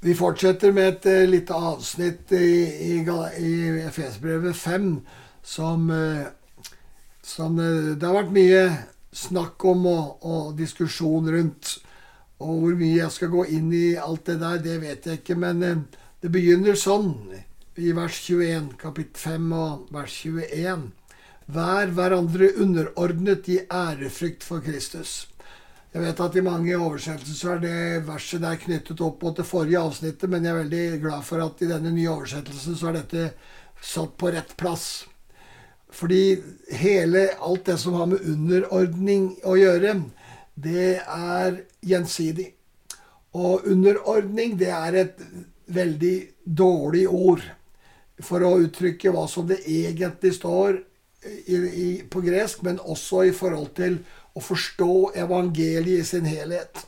Vi fortsetter med et uh, lite avsnitt i, i, i Efesbrevet 5 som, uh, som uh, Det har vært mye snakk om og, og, diskusjon rundt. Og hvor mye jeg skal gå inn i alt det der, det vet jeg ikke. Men det begynner sånn i vers 21, kapittel 5 og vers 21. Vær hverandre underordnet i ærefrykt for Kristus. Jeg vet at i mange oversettelser er det verset der knyttet opp mot det forrige avsnittet, men jeg er veldig glad for at i denne nye oversettelsen så er dette satt på rett plass. Fordi hele, alt det som har med underordning å gjøre, det er gjensidig. Og underordning, det er et veldig dårlig ord for å uttrykke hva som det egentlig står i, i, på gresk, men også i forhold til å forstå evangeliet i sin helhet.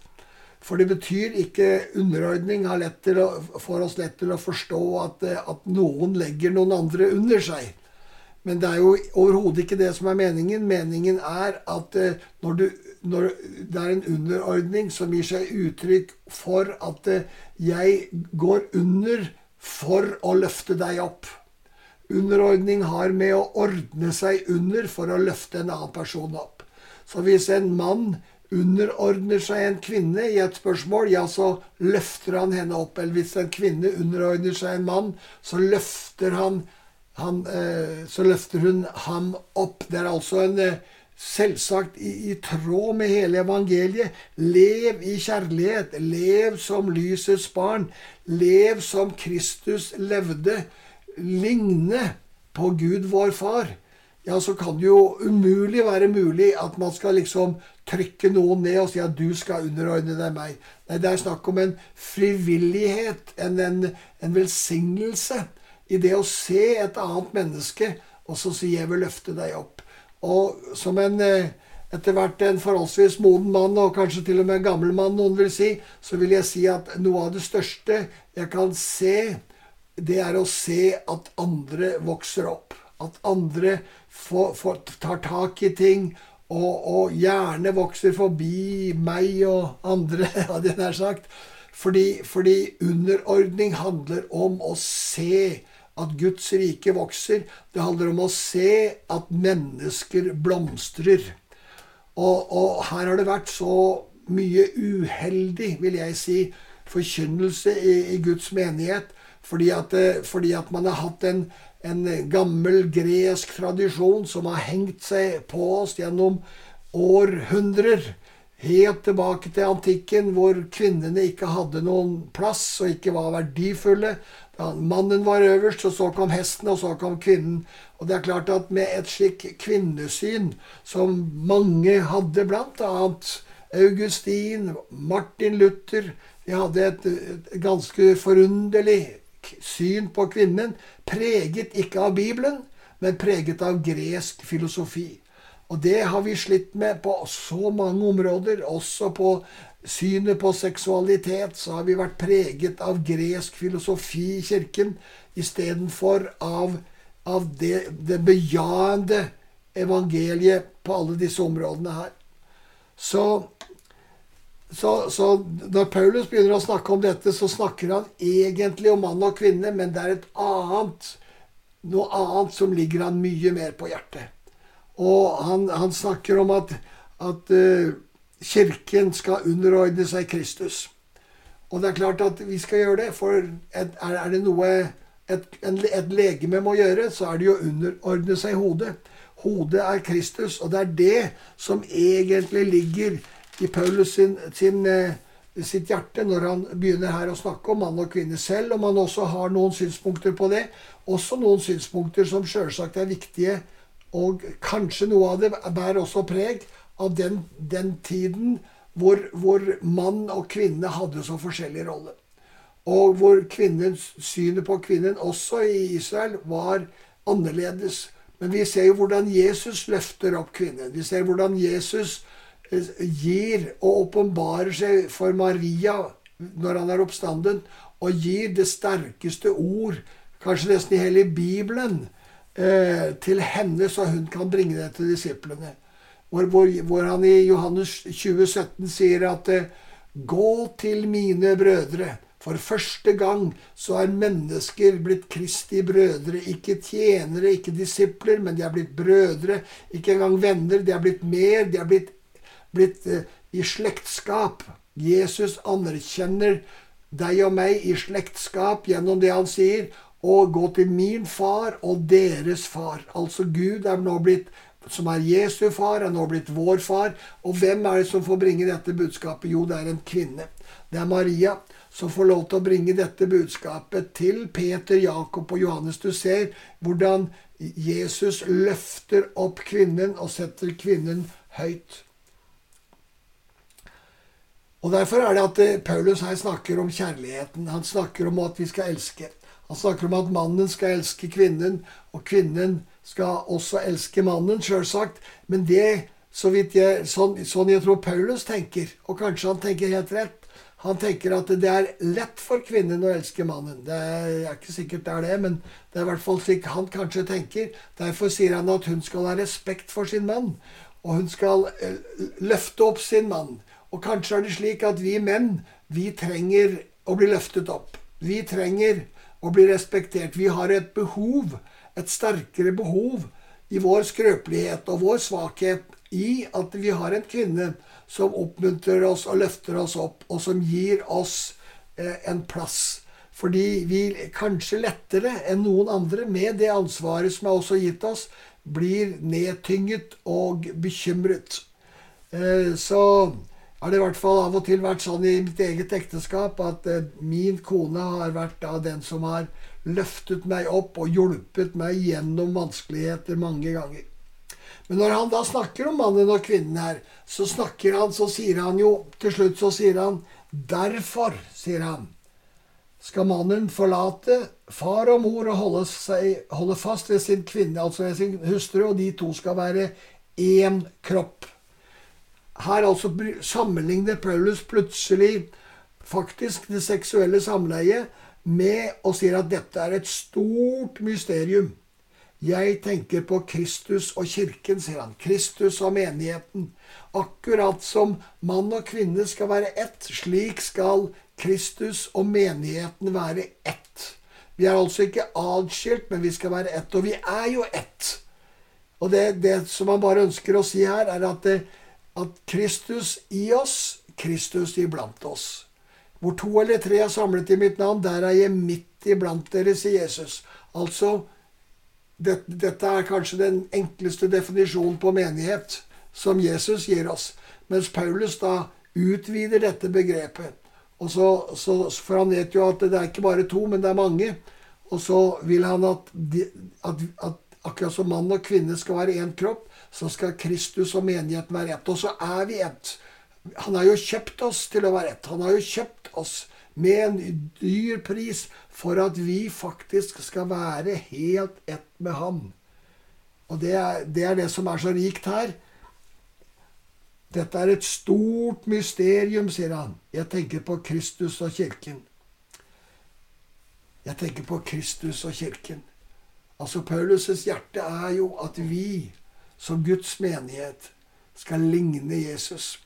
For det betyr ikke underordning får oss lett til å forstå at, at noen legger noen andre under seg. Men det er jo overhodet ikke det som er meningen. Meningen er at eh, når, du, når, det er en underordning som gir seg uttrykk for at eh, jeg går under for å løfte deg opp. Underordning har med å ordne seg under for å løfte en annen person opp. Så hvis en mann underordner seg en kvinne i et spørsmål, ja, så løfter han henne opp. Eller hvis en kvinne underordner seg en mann, så løfter, han, han, eh, så løfter hun ham opp. Det er altså en eh, selvsagt i, i, tråd med hele evangeliet. Lev i kjærlighet. Lev som lysets barn. Lev som Kristus levde. Ligne på Gud vår Far ja, så kan det jo umulig være mulig at man skal liksom trykke noen ned og si at du skal underordne deg meg. Nei, det er snakk om en frivillighet, en, en, en velsignelse i det å se et annet menneske og så si 'jeg vil løfte deg opp'. Og som en eh, etter hvert en forholdsvis moden mann, og kanskje til og med en gammel mann, noen vil si, så vil jeg si at noe av det største jeg kan se, det er å se at andre vokser opp. At andre får, får, tar tak i ting, og, og, gjerne vokser forbi meg og andre, hadde jeg nær sagt. Fordi, fordi underordning handler om å se at Guds rike vokser. Det handler om å se at mennesker blomstrer. Og, og, her har det vært så mye uheldig, vil jeg si, forkynnelse i, i Guds menighet. Fordi at, eh, fordi at man har hatt en, en gammel gresk tradisjon som har hengt seg på oss gjennom århundrer. Helt tilbake til antikken, hvor kvinnene ikke hadde noen plass og ikke var verdifulle. Mannen var øverst, og så kom hesten, og så kom kvinnen. Og det er klart at med et slikt kvinnesyn som mange hadde, blant annet Augustin, Martin Luther De hadde et ganske forunderlig syn på kvinnen, preget ikke av Bibelen, men preget av gresk filosofi. Og det har vi slitt med på så mange områder. Også på synet på seksualitet så har vi vært preget av gresk filosofi i kirken istedenfor av, av det, det bejaende evangeliet på alle disse områdene her. Så så, så, når Paulus begynner å snakke om dette, så snakker han egentlig om mann og kvinne, men det er et annet, noe annet som ligger han mye mer på hjertet. Og han, han snakker om at, at uh, Kirken skal underordne seg Kristus. Og det er klart at vi skal gjøre det, for er, er det noe et, et legeme må gjøre, så er det jo å underordne seg hodet. Hodet er Kristus, og det er det som egentlig ligger i Paulus sin, sin, eh, sitt hjerte når han begynner her å snakke om mann og kvinne selv, om han også har noen synspunkter på det. Også noen synspunkter som sjølsagt er viktige, og kanskje noe av det bærer også preg av den, den tiden hvor, hvor, mann og kvinne hadde så forskjellig rolle. Og hvor kvinnens, synet på kvinnen også i Israel var annerledes. Men vi ser jo hvordan Jesus løfter opp kvinnen. Vi ser hvordan Jesus gir og åpenbarer seg for Maria når han er oppstanden, og gir det sterkeste ord, kanskje nesten i hele Bibelen, eh, til henne, så hun kan bringe det til disiplene. Hvor, hvor, han i Johannes 2017 sier at eh, Gå til mine brødre, For første gang så er mennesker blitt Kristi brødre. Ikke tjenere, ikke disipler, men de er blitt brødre. Ikke engang venner. De er blitt mer. De er blitt, blitt uh, i slektskap. Jesus anerkjenner deg og meg i slektskap gjennom det han sier. Og gå til min far og deres far. Altså Gud er nå blitt som er Jesu far, er nå blitt vår far. Og hvem er det som får bringe dette budskapet? Jo, det er en kvinne. Det er Maria som får lov til å bringe dette budskapet til Peter, Jakob og Johannes. Du ser hvordan Jesus løfter opp kvinnen og setter kvinnen høyt. Og Derfor er det at eh, Paulus her snakker om kjærligheten. Han snakker om at vi skal elske. Han snakker om at mannen skal elske kvinnen, og kvinnen skal også elske mannen, sjølsagt. Men det, så vidt jeg, sånn, sånn jeg tror Paulus tenker, og kanskje han tenker helt rett Han tenker at det er lett for kvinnen å elske mannen. Det er ikke sikkert det er det, men det er i hvert fall slik han kanskje tenker. Derfor sier han at hun skal ha respekt for sin mann, og hun skal eh, løfte opp sin mann. Og kanskje er det slik at vi menn, vi trenger å bli løftet opp. Vi trenger å bli respektert. Vi har et behov et sterkere behov i vår skrøpelighet og vår svakhet i at vi har en kvinne som oppmuntrer oss og løfter oss opp, og som gir oss eh, en plass. Fordi vi kanskje lettere enn noen andre, med det ansvaret som er også gitt oss, blir nedtynget og bekymret. Eh, så har det i hvert fall av og til vært sånn i mitt eget ekteskap at eh, min kone har vært da den som har løftet meg opp og hjulpet meg gjennom vanskeligheter mange ganger. Men når han da snakker om mannen og kvinnen her, så snakker han, så sier han jo Til slutt så sier han Derfor, sier han, skal mannen forlate far og mor og holde, seg, holde fast ved sin kvinne, altså ved sin hustru, og de to skal være én kropp. Her altså sammenligner Paulus plutselig faktisk det seksuelle samleiet med og sier at dette er et stort mysterium. Jeg tenker på Kristus og kirken, sier han. Kristus og menigheten. Akkurat som mann og kvinne skal være ett, slik skal Kristus og menigheten være ett. Vi er altså ikke adskilt, men vi skal være ett. Og vi er jo ett. Og det, det som man bare ønsker å si her, er at, det, at Kristus i oss, Kristus iblant oss. Hvor to eller tre er samlet i mitt navn, der er jeg midt iblant dere, sier Jesus. Altså, det, dette er kanskje den enkleste definisjonen på menighet som Jesus gir oss. Mens Paulus da utvider dette begrepet. Og så, så, for han vet jo at det er ikke bare to, men det er mange. Og så vil han at, de, at, at akkurat som mann og kvinne skal være én kropp, så skal Kristus og menigheten være ett. Og så er vi ett. Han har jo kjøpt oss til å være ett. Han har jo kjøpt oss med en dyr pris for at vi faktisk skal være helt ett med ham. Og det er, det er, det som er så rikt her. Dette er et stort mysterium, sier han. Jeg tenker på Kristus og kirken. Jeg tenker på Kristus og kirken. Altså, Paulus' hjerte er jo at vi, som Guds menighet, skal ligne Jesus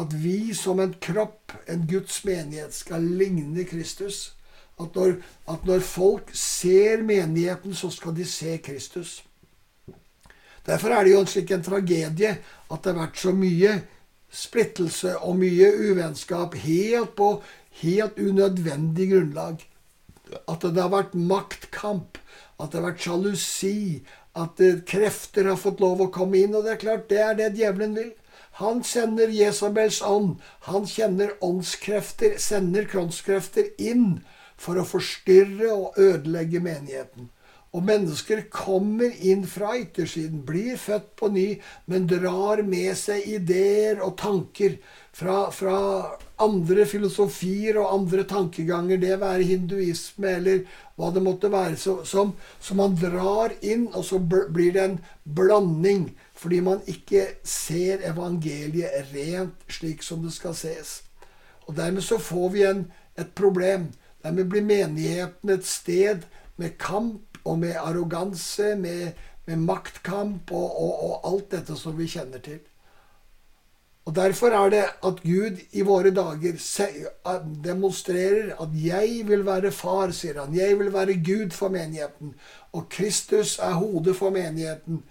at vi som en kropp, en Guds menighet, skal ligne Kristus. At når, at når, folk ser menigheten, så skal de se Kristus. Derfor er det jo en slik en tragedie at det har vært så mye splittelse og mye uvennskap helt på helt unødvendig grunnlag. At det har vært maktkamp, at det har vært sjalusi, at krefter har fått lov å komme inn. Og det er klart, det er det djevelen vil. Han sender Jesabels ånd. Han kjenner åndskrefter, sender kroppskrefter inn for å forstyrre og ødelegge menigheten. Og mennesker kommer inn fra yttersiden, blir født på ny, men drar med seg ideer og tanker fra, fra andre filosofier og andre tankeganger, det være hinduisme eller hva det måtte være, som, som man drar inn, og så blir det en blanding fordi man ikke ser evangeliet rent slik som det skal ses. Og Dermed så får vi en, et problem. Dermed blir menigheten et sted med kamp og med arroganse, med, med maktkamp og, og, og, alt dette som vi kjenner til. Og Derfor er det at Gud i våre dager demonstrerer at 'jeg vil være far', sier han. 'Jeg vil være Gud for menigheten'. Og Kristus er hodet for menigheten.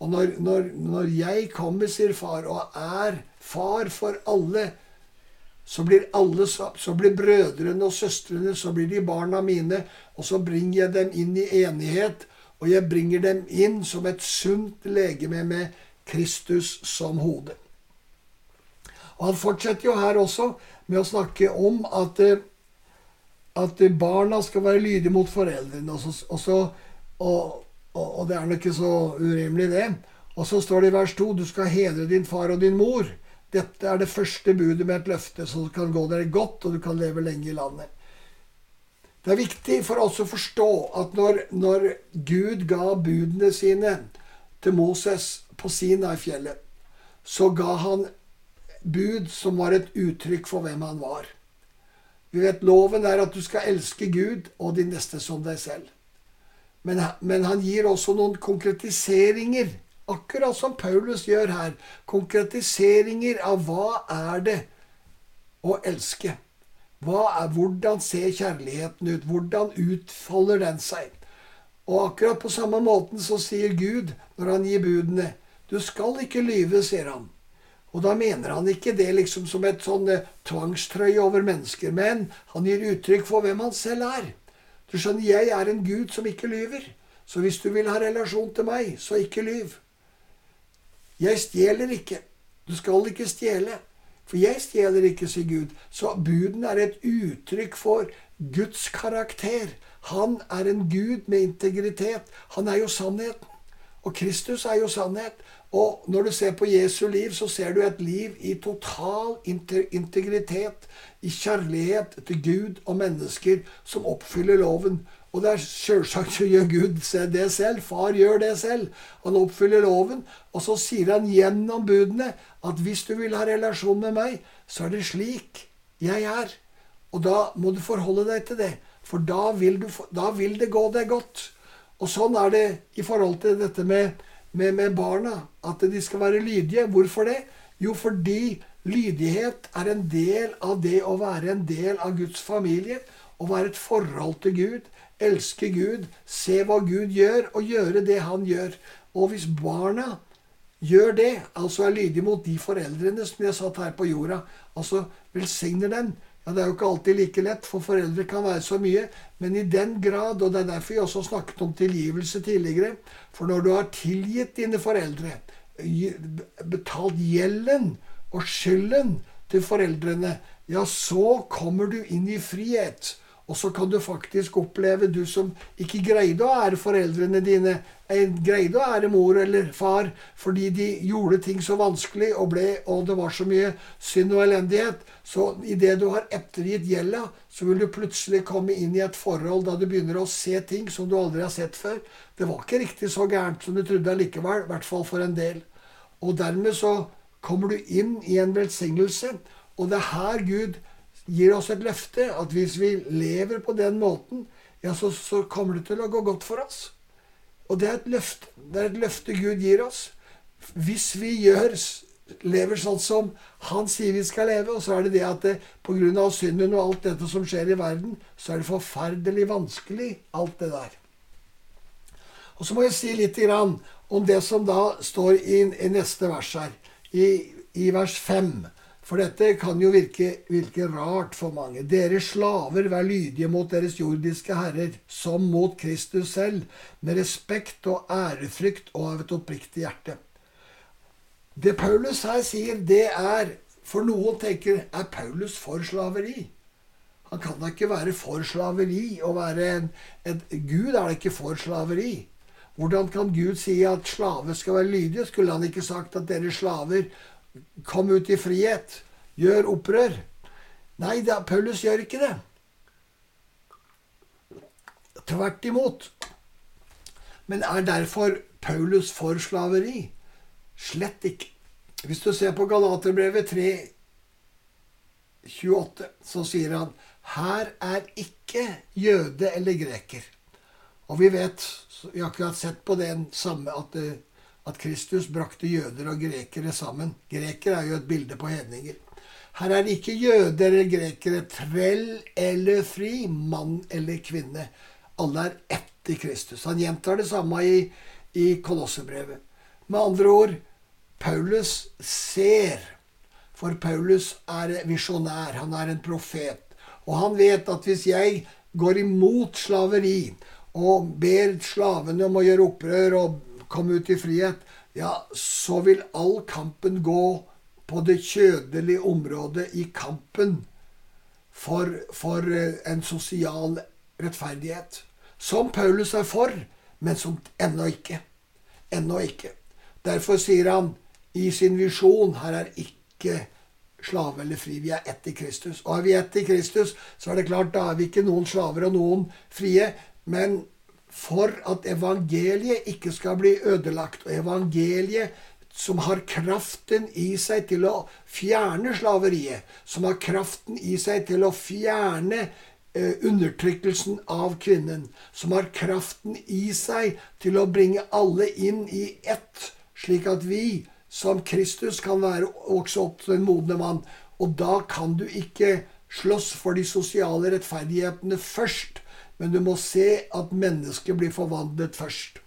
Og når, når, når jeg kommer, sier far, og er far for alle, så blir alle, så blir brødrene og søstrene, så blir de barna mine, og så bringer jeg dem inn i enighet, og jeg bringer dem inn som et sunt legeme med Kristus som hode. Og Han fortsetter jo her også med å snakke om at, eh, at barna skal være lydige mot foreldrene. Og, så, og, så, og, og det er nok ikke så urimelig, det. Og så står det i vers 2 du skal hedre din far og din mor. Dette er det første budet med et løfte, så du kan gå dere godt, og du kan leve lenge i landet. Det er viktig for oss å forstå at når, når Gud ga budene sine til Moses på Sinai-fjellet, så ga han bud som var et uttrykk for hvem han var. Vi vet Loven er at du skal elske Gud og din neste som deg selv. Men, men han gir også noen konkretiseringer, akkurat som Paulus gjør her. Konkretiseringer av hva er det å elske? Er, hvordan ser kjærligheten ut? Hvordan utfolder den seg? Og akkurat på samme måten så sier Gud, når han gir budene, du skal ikke lyve, sier han. Og da mener han ikke det liksom som et sånn eh, tvangstrøye over mennesker, men han gir uttrykk for hvem han selv er. Du skjønner, jeg er en gud som ikke lyver. Så hvis du vil ha relasjon til meg, så ikke lyv. Jeg stjeler ikke. Du skal ikke stjele. For jeg stjeler ikke, sier Gud. Så buden er et uttrykk for Guds karakter. Han er en gud med integritet. Han er jo sannheten. Og Kristus er jo sannhet. Og når du ser på Jesu liv, så ser du et liv i total integritet, i kjærlighet til Gud og mennesker, som oppfyller loven. Og det er selvsagt så gjør Gud det selv. Far gjør det selv. Han oppfyller loven. Og så sier han gjennom budene at hvis du vil ha relasjon med meg, så er det slik jeg er. Og da må du forholde deg til det. For da vil, du, da vil det gå deg godt. Og sånn er det i forhold til dette med med, med barna. At de skal være lydige. Hvorfor det? Jo, fordi lydighet er en del av det å være en del av Guds familie. Å være et forhold til Gud. Elske Gud. Se hva Gud gjør, og gjøre det han gjør. Og hvis barna gjør det, altså er lydige mot de foreldrene som de har satt her på jorda, altså velsigner dem, ja, Det er jo ikke alltid like lett, for foreldre kan være så mye. Men i den grad, og det er derfor vi også snakket om tilgivelse tidligere For når du har tilgitt dine foreldre, betalt gjelden og skylden til foreldrene, ja, så kommer du inn i frihet. Og så kan du faktisk oppleve, du som ikke greide å ære foreldrene dine, greide å ære mor eller far fordi de gjorde ting så vanskelig, og, ble, og det var så mye synd og elendighet. Så idet du har ettergitt gjelda, så vil du plutselig komme inn i et forhold da du begynner å se ting som du aldri har sett før. Det var ikke riktig så gærent som du trodde allikevel, i hvert fall for en del. Og dermed så kommer du inn i en velsignelse, og det er her Gud gir oss et løfte at hvis vi lever på den måten, ja, så, så, kommer det til å gå godt for oss. Og det er et løfte. Det er et løfte Gud gir oss. Hvis vi gjør, lever sånn som Han sier vi skal leve, og så er det det at pga. synden og alt dette som skjer i verden, så er det forferdelig vanskelig, alt det der. Og så må jeg si litt om det som da står i, i neste vers her. I, i vers 5. For dette kan jo virke, virke, rart for mange. Dere slaver, vær lydige mot deres jordiske herrer, som mot Kristus selv, med respekt og ærefrykt og av et oppriktig hjerte. Det Paulus her sier, det er For noen tenker er Paulus for slaveri? Han kan da ikke være for slaveri og være en, en Gud er da ikke for slaveri. Hvordan kan Gud si at slave skal være lydige? Skulle han ikke sagt at dere slaver Kom ut i frihet. Gjør opprør. Nei, da, Paulus gjør ikke det. Tvert imot. Men er derfor Paulus for slaveri? Slett ikke. Hvis du ser på Galaterbrevet 3, 28, så sier han her er ikke jøde eller greker. Og vi vet, vi har akkurat sett på den samme, at, at Kristus brakte jøder og grekere sammen. Grekere er jo et bilde på hedninger. Her er det ikke jøder eller grekere, trell eller fri, mann eller kvinne. Alle er ett i Kristus. Han gjentar det samme i, i Kolossebrevet. Med andre ord, Paulus ser. For Paulus er visjonær. Han er en profet. Og han vet at hvis jeg går imot slaveri og ber slavene om å gjøre opprør og komme ut i frihet, ja, så vil all kampen gå på det kjødelige området i kampen for, for eh, en sosial rettferdighet. Som Paulus er for, men som ennå ikke. Ennå ikke. Derfor sier han i sin visjon her er ikke slave eller fri. Vi er ett i Kristus. Og er vi ett i Kristus, så er det klart, da er vi ikke noen slaver og noen frie. Men for at evangeliet ikke skal bli ødelagt, og evangeliet som har kraften i seg til å fjerne slaveriet, som har kraften i seg til å fjerne eh, undertrykkelsen av kvinnen, som har kraften i seg til å bringe alle inn i ett, slik at vi som Kristus kan være også opp til en modne mann. Og da kan du ikke slåss for de sosiale rettferdighetene først, men du må se at mennesket blir forvandlet først.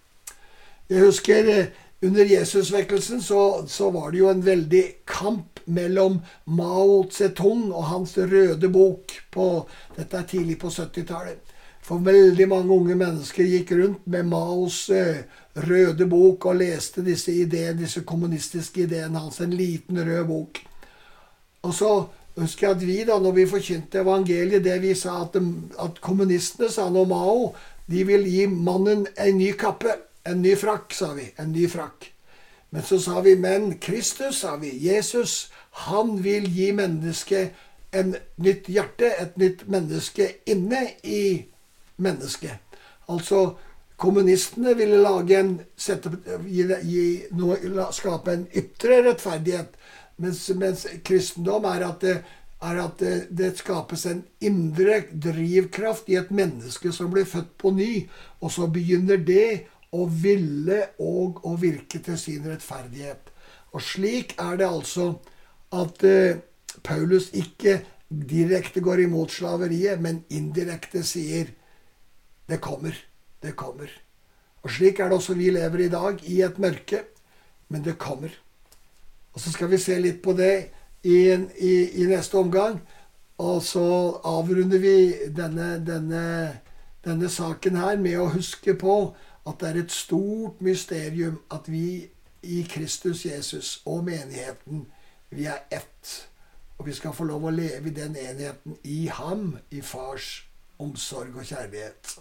Jeg husker eh, under Jesusvekkelsen så, så var det jo en veldig kamp mellom Mao Zedong og hans røde bok på Dette er tidlig på 70-tallet. For veldig mange unge mennesker gikk rundt med Maos eh, røde bok og leste disse ideene, disse kommunistiske ideene hans. En liten rød bok. Og så husker jeg at vi, da, når vi forkynte evangeliet, det vi sa at, at kommunistene sa nå Mao, de vil gi mannen en ny kappe. En ny frakk, sa vi. En ny frakk. Men så sa vi, men Kristus, sa vi, Jesus, han vil gi mennesket en nytt hjerte, et nytt menneske inne i mennesket. Altså Kommunistene ville lage en, sette, gi, gi, skape en ytre rettferdighet, mens, mens kristendom er at, det, er at det, det, skapes en indre drivkraft i et menneske som blir født på ny. Og så begynner det å ville og å virke til sin rettferdighet. Og slik er det altså at uh, Paulus ikke direkte går imot slaveriet, men indirekte sier det kommer. Det kommer. Og slik er det også vi lever i dag, i et mørke. Men det kommer. Og så skal vi se litt på det i, i, i neste omgang. Og så avrunder vi denne, denne, denne saken her med å huske på at det er et stort mysterium at vi i Kristus Jesus og menigheten, vi er ett. Og vi skal få lov å leve i den enheten i ham, i fars omsorg og kjærlighet.